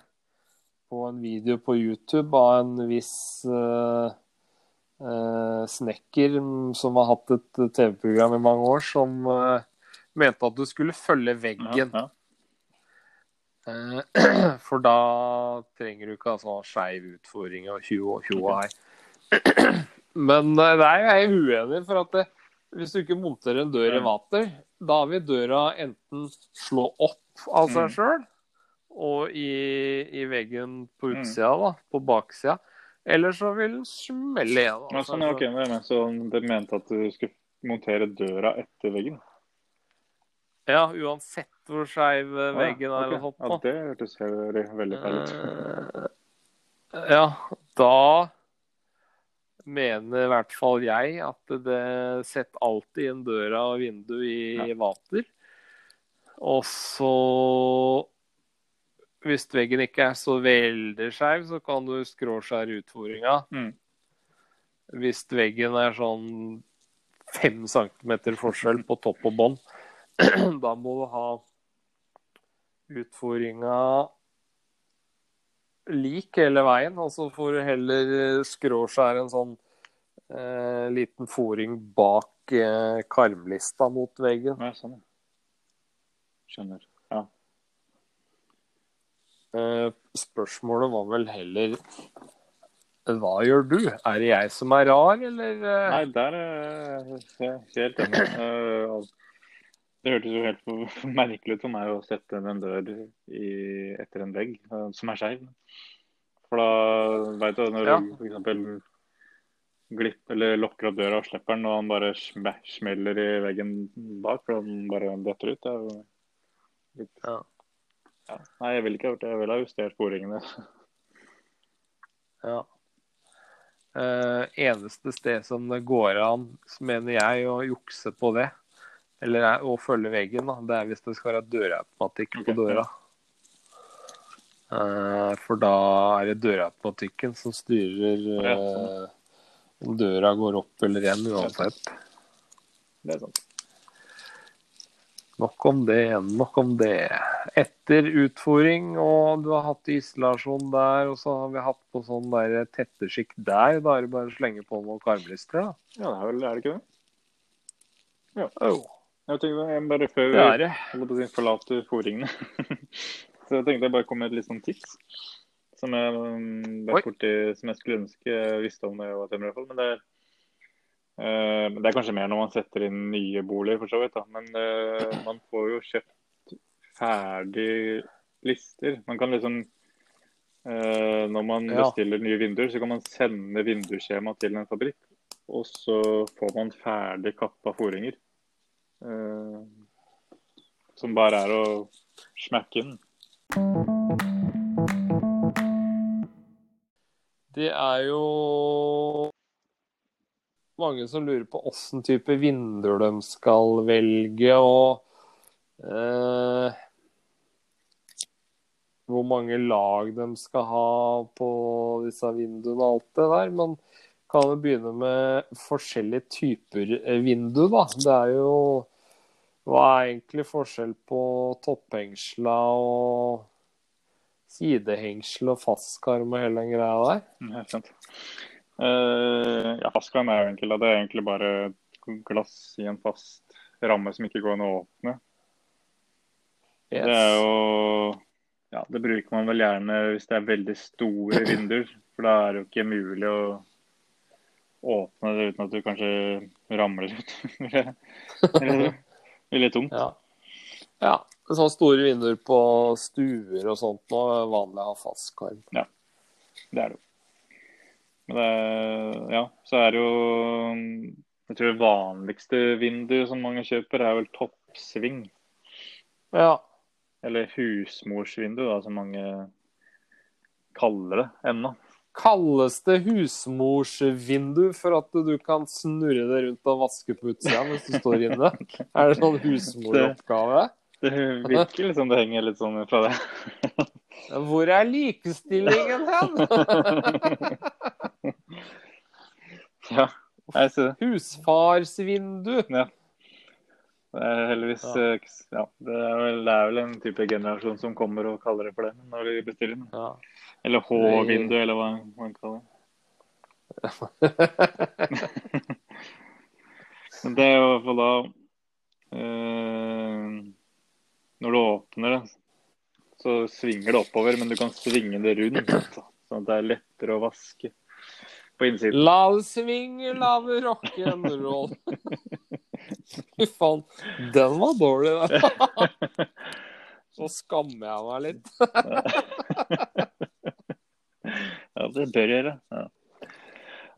på en video på YouTube av en viss snekker som har hatt et TV-program i mange år, som mente at du skulle følge veggen. Ja, ja. Eh, For da trenger du ikke sånn skeiv utfordring og tjo og tjo og hei. Men nei, jeg er uenig for at det, hvis du ikke monterer en dør i vater, da vil døra enten slå opp av seg Mm. sjøl og i, i veggen på Mm. utsida, da, på baksida. Eller så vil den smelle igjen. Ja, sånn, ja, ok, det er med. Så dere mente at du skulle montere døra etter veggen? Ja, uansett hvor skeiv veggen er Ah, ja, okay. Ja, det hørtes veldig feil ut. Uh, Ja, da mener i hvert fall jeg at det setter alltid inn døra og vinduet i vater. Og så Hvis veggen ikke er så veldig skeiv, så kan du skråskjære utfordringa. Mm. Hvis veggen er sånn fem centimeter forskjell på topp og bånn, da må du ha utfordringa lik hele veien. Og så får du heller skråskjære en sånn eh, liten foring bak eh, karmlista mot veggen. Ja, sånn. Skjønner. Ja. Eh, spørsmålet var vel heller Hva gjør du? Er det jeg som er rar, eller? eh? Nei, der er jeg helt enig. Det hørtes jo helt merkelig ut for meg å sette en dør i, etter en vegg eh, som er skeiv. For da veit du når Ja. du f.eks. glipp eller lokker opp døra og slipper den, og han bare sm smeller i veggen bak, for han bare detter ut. Det er jo litt Ja. Ja. Nei, jeg ville ikke ha gjort det. Jeg ville ha justert sporingene. Ja. Eh, eneste sted som det går an, mener jeg, å jukse på det, eller er, å følge veggen, da, det er hvis det skal være dørautomatikk på døra. Eh, for da er det dørautomatikken som styrer eh, om døra går opp eller igjen uansett. Det er sant. Nok om det, nok om det. Etter utfòring, og du har hatt isolasjon der, og så har vi hatt på sånn der tetteskikk der, da er det bare å slenge på noen karmlister, da. Ja, det er vel er det ikke det? Ja. Oh, Jeg tenkte jeg bare før det er det. si, forlater fôringene. så jeg tenkte jeg bare kom med et litt sånn tips. Som jeg um, borti, som jeg skulle ønske jeg visste om da jeg var tømrer. Men det er, eh, det er kanskje mer når man setter inn nye boliger, for så vidt. da. Men eh, man får jo kjøpt ferdig lister. Man kan liksom eh, Når man Ja. bestiller nye vinduer, så kan man sende vindusskjema til en fabrikk. Og så får man ferdig kappa foringer. Eh, som bare er å smekke den. Det er jo mange som lurer på åssen type vinduer de skal velge, og eh, hvor mange lag de skal ha på disse vinduene og alt det der. Men kan jo begynne med forskjellige typer vindu, da. Det er jo Hva er egentlig forskjell på topphengsla og sidehengsel og fastkarm og hele den greia der? Ja, sant. Uh, ja, fastkarm er jo egentlig. Det er egentlig bare glass i en fast ramme som ikke går an å åpne. Yes. Det er jo Ja, det bruker man vel gjerne hvis det er veldig store vinduer. For da er det jo ikke mulig å åpne det uten at du kanskje ramler ut. Blir tungt. Ja. ja. Sånne store vinduer på stuer og sånt nå vanlig å ha fastkarm. Det er det jo. Men det er, ja, så er det jo Jeg tror det vanligste vinduet som mange kjøper, er vel toppsving. Ja. Eller husmorsvindu, da, som mange kaller det ennå. Kalles det husmorsvindu for at du kan snurre det rundt og vaske på utsida mens du står inne? Er det sånn husmoroppgave? Det virker liksom det henger litt sånn fra det. Hvor er likestillingen hen? ja, jeg ser det. Husfarsvindu. Det er heldigvis Ja. eh, ja, det, er vel, det er vel en type generasjon som kommer og kaller det for det når de bestiller den. Ja. Eller H-vindu, eller hva man kaller det. Det er i hvert fall da eh, Når du åpner det, så svinger det oppover, men du kan svinge det rundt. Sånn at det er lettere å vaske på innsiden. La det svinge, la det rock'n'roll. Fy faen, den var dårlig, da. Så skammer jeg meg litt. Ja, det bør gjøre. Ja.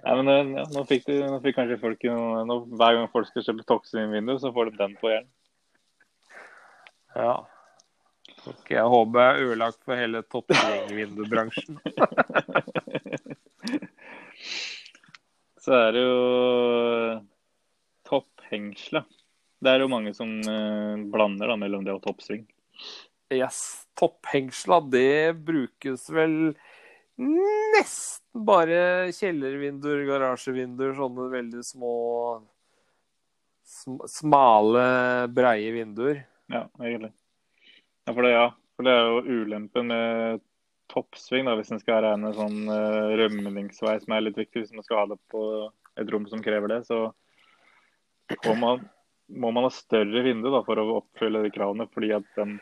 Nei, men eh, ja, nå, fikk du, nå fikk kanskje folk nå, Hver gang folk skal kjøpe Toxin-vindu, så får de den på hjernen. Ja. Ok, jeg håper jeg er ødelagt for hele toppsvingvindubransjen. Så er det jo topphengsla. Det er jo mange som eh, blander da, mellom det og toppsving. Yes, topphengsla, det brukes vel nesten bare kjellervinduer, garasjevinduer, sånne veldig små sm smale, breie vinduer. Ja, egentlig. Ja, for det, ja. For det er jo ulempen med toppsving, da, hvis en skal regne sånn uh, rømningsvei, som er litt viktig hvis man skal ha det på et rom som krever det. Så man, må man ha større vindu da, for å oppfylle de kravene. fordi at den,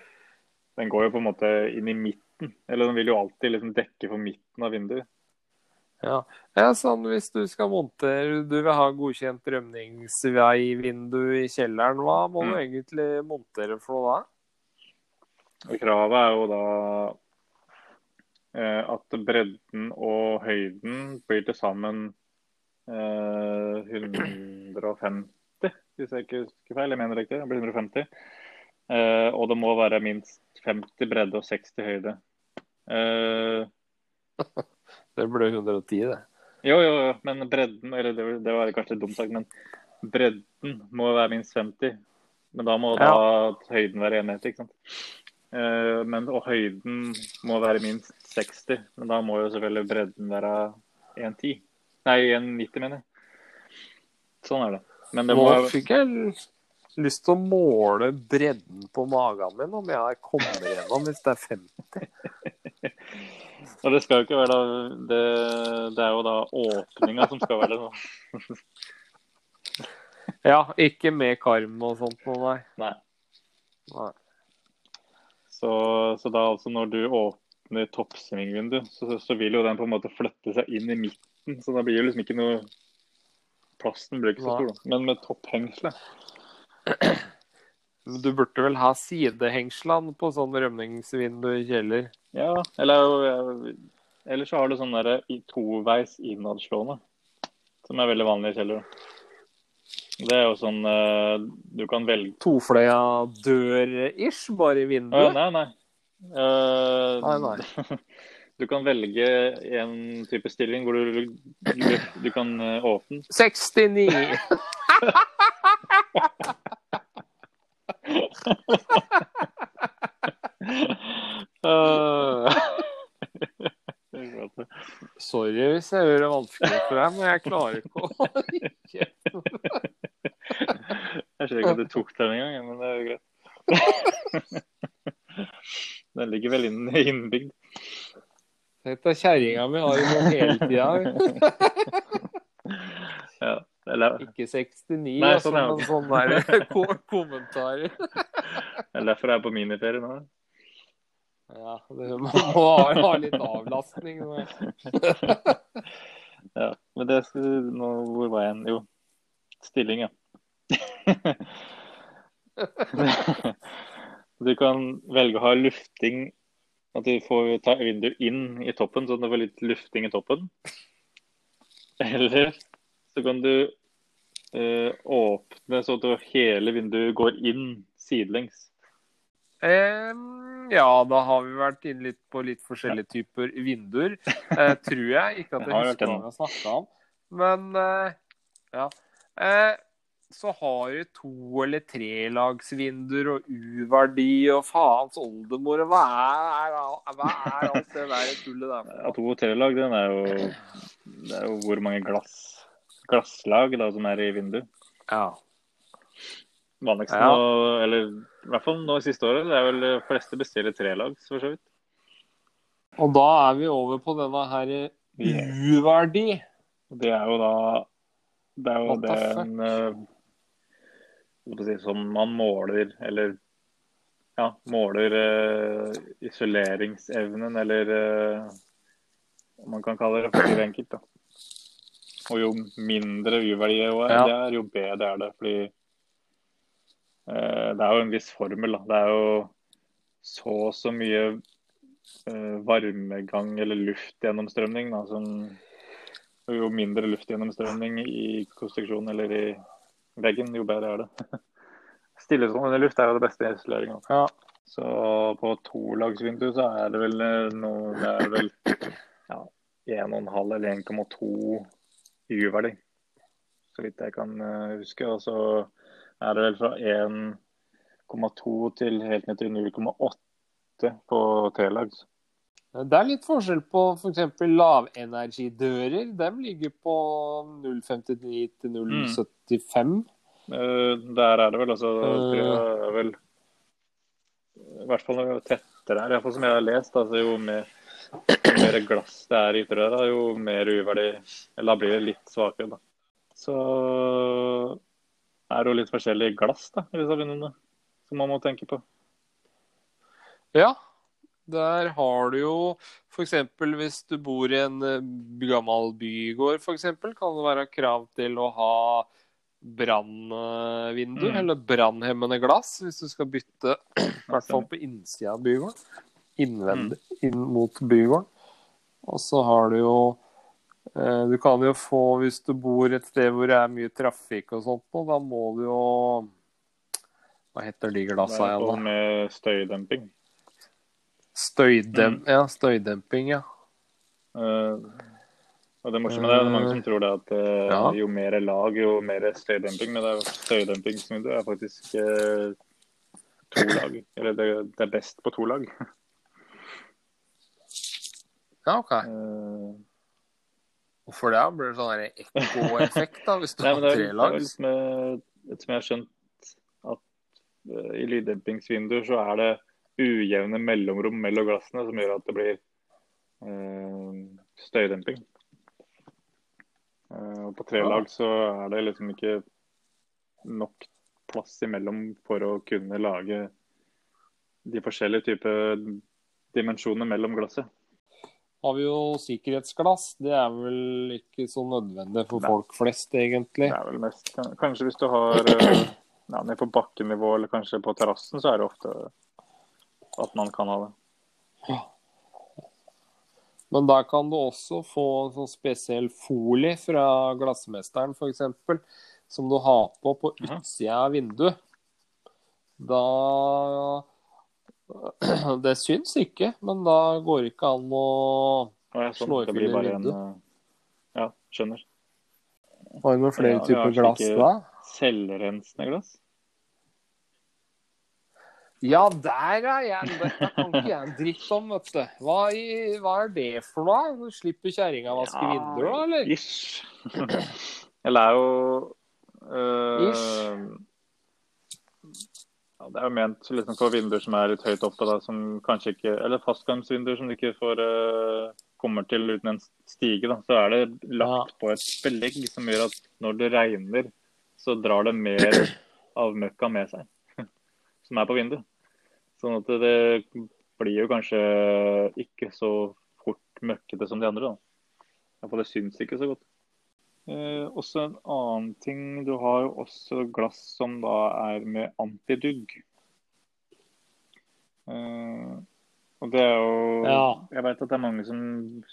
den går jo på en måte inn i midten. Eller den vil jo alltid liksom dekke for midten av vinduet. Ja. ja, sånn hvis du skal montere Du vil ha godkjent rømningsveivindu i kjelleren, hva må Mm. du egentlig montere for noe da? Og Kravet er jo da eh, at bredden og høyden blir til sammen eh, 150, hvis jeg ikke husker feil. Jeg mener riktig, det blir 150. Eh, og det må være minst 50 bredde og 60 høyde. Eh, Det ble 110, det. jo, jo, jo, men bredden eller det, det var kanskje dumt sagt, men bredden må være minst 50. Men da må da høyden være enhet, ikke sant. Eh, men, og høyden må være minst 60, men da må jo selvfølgelig bredden være 1,10. Nei, 1,90 mener jeg. Sånn er det. Men det Nå må fikk jeg lyst til å måle bredden på magen min, om jeg kommer gjennom hvis det er 50. Og det skal jo ikke være da Det, det er jo da åpninga som skal være det. nå. Ja, ikke med karm og sånt noe, nei. Nei. nei. Så, så da altså når du åpner toppsvingvinduet, så, så vil jo den på en måte flytte seg inn i midten. Så da blir jo liksom ikke noe Plassen blir ikke så stor, da. Men med topphengselet Du burde vel ha sidehengslene på sånn rømningsvindu i kjeller? Ja, eller Eller så har du sånn derre i toveis innadslående. Som er veldig vanlig i kjeller. Det er jo sånn eh, Du kan velge Tofløya dør-ish, bare i vinduet? vinduet? Nei, nei. Uh, Nei, nei. Du kan velge en type stilling hvor du, du, du kan eh, åpne 69! Sorry hvis jeg gjør det vanskelig for deg, men jeg klarer ikke å Jeg ser ikke at du tok den engang, men det er jo greit. Den ligger vel inn, innbygd. Tenk deg kjerringa mi har jo noe hele tida. Ja. Eller, Ikke 69, Nei, altså, sånn er men sånne sånn kommentarer. eller derfor er jeg på miniferie nå. Ja, det, man må ha, litt avlastning. nå. Ja, men det skal, nå, Hvor var jeg? Jo, stilling, ja. du kan velge å ha lufting At du får ta vinduet inn i toppen, sånn at du får litt lufting i toppen. Eller så kan du eh, åpne så at hele vinduet går inn sidelengs. Em, ja, da har vi vært inne litt på litt forskjellige typer vinduer. Eh, tror jeg. Ikke at jeg vært husker hva vi har snakka om. Men eh, ja. Eh, så har vi to- eller trelagsvinduer og U-verdi og faens oldemor. og Hva er, er, hva er alt det der tullet der? Ja, to og tre-lag, den er jo Det er jo hvor mange glass glasslag da, som er i vinduet. Ja. Vanligst Ja. nå, eller i hvert fall nå i siste året, det er vel de fleste bestiller trelags, for så vidt. Og da er vi over på denne her uverdi. Det er jo da Det er jo det en si, Som man måler, eller ja, måler uh, isoleringsevnen, eller uh, man kan kalle det for enkelt. da. Og jo mindre U-verdi det er, Ja. det er, jo bedre er det. Fordi eh, det er jo en viss formel. da. Det er jo så og så mye eh, varmegang eller luftgjennomstrømning. Da, som, jo mindre luftgjennomstrømning i konstruksjonen eller i veggen, jo bedre er det. Stillestående luft er jo det beste i isoleringa. Ja. Så på tolagsvindu så er det vel eh, noe Det er vel ja, 1,5 eller 1,2 U-verdi, så vidt jeg kan eh, huske. Og så er det vel fra 1,2 til helt ned til 0,8 på T-lag. Det er litt forskjell på f.eks. lavenergidører. De ligger på 0,59 til 0,75. Mm. Der er det vel altså tror jeg det er vel I hvert fall jo tettere her, iallfall som jeg har lest. Altså, jo mer, jo mer glass det er i ytre, da, jo mer uverdig Eller da blir det litt svakere, da. Så er det jo litt forskjellig glass da, i disse vinduene som man må tenke på. Ja, der har du jo f.eks. hvis du bor i en eh, gammel bygård, f.eks., kan det være krav til å ha brannvindu, Mm. eller brannhemmende glass, hvis du skal bytte, i hvert fall på innsida av bygården. Innvendig inn mot bygården. Og så har du jo eh, Du kan jo få, hvis du bor et sted hvor det er mye trafikk og sånt, noe, da må du jo Hva heter de glassa igjen, da? med støydemping. Støydem ja, støydemping, ja. Eh, og det morsomme er, det er mange som tror det at eh, Ja. jo mer lag, jo mer støydemping. Men det er jo støydempingsvindu er faktisk eh, to lag. Eller det, det er best på to lag. Ja, OK. Eh, Hvorfor det? Blir det sånn ekkoeffekt, da, hvis du Nei, har tre lag? vel som jeg, har skjønt at uh, i lyddempingsvinduer så er det ujevne mellomrom mellom glassene som gjør at det blir uh, støydemping. Uh, og på tre lag så er det liksom ikke nok plass imellom for å kunne lage de forskjellige typer dimensjoner mellom glasset. Har vi jo sikkerhetsglass. Det er vel ikke så nødvendig for Nei. folk flest, egentlig. Det er vel mest Kanskje hvis du har eh, ja, ned på bakkenivå eller kanskje på terrassen, så er det ofte at man kan ha det. Ja. Men der kan du også få en sånn spesiell folie fra glassmesteren, f.eks., som du har på på utsida av vinduet. Da Det syns ikke, men da går det ikke an å sånn, Slå i det blir filler bare en vindu. eh, Ja, skjønner. Har du noen flere Ja, typer glass da? Selvrensende glass? Ja, der er jeg. Dette kan ikke jeg en dritt om, vet du. Hva, i, hva er det for noe? Du slipper kjerringa å vaske vinduer, da, eller? Ish. Eller er jo øh, Ish. Ja, det er jo ment liksom for vinduer som er litt høyt oppe, da, som kanskje ikke Eller fastgangsvinduer som du ikke får uh, kommer til uten en stige. Da, så er det lagt på et belegg som gjør at når det regner, så drar det mer av møkka med seg. Som er på vinduet. Sånn at det blir jo kanskje ikke så fort møkkete som de andre. da. Iallfall det syns ikke så godt. Eh, også en annen ting. Du har jo også glass som da er med antidugg. Eh, og det er jo Ja. Jeg vet at det er mange som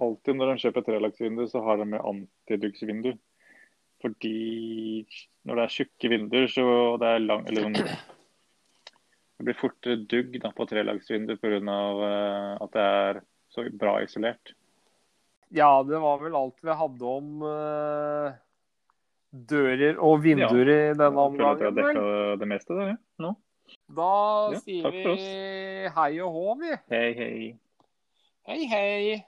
alltid når de kjøper trelagsvindu, så har de med antiduggsvindu. Fordi når det er tjukke vinduer, så det er lang Eller sånn Det blir fortere dugg da, på trelagsvindu pga. Uh, at det er så bra isolert. Ja, det var vel alt vi hadde om uh, dører og vinduer i denne omgangen. Jeg føler at jeg har dekka det meste der, ja. Nå. Da Ja, sier vi hei og hå, vi. Hei, hei. Hei, hei.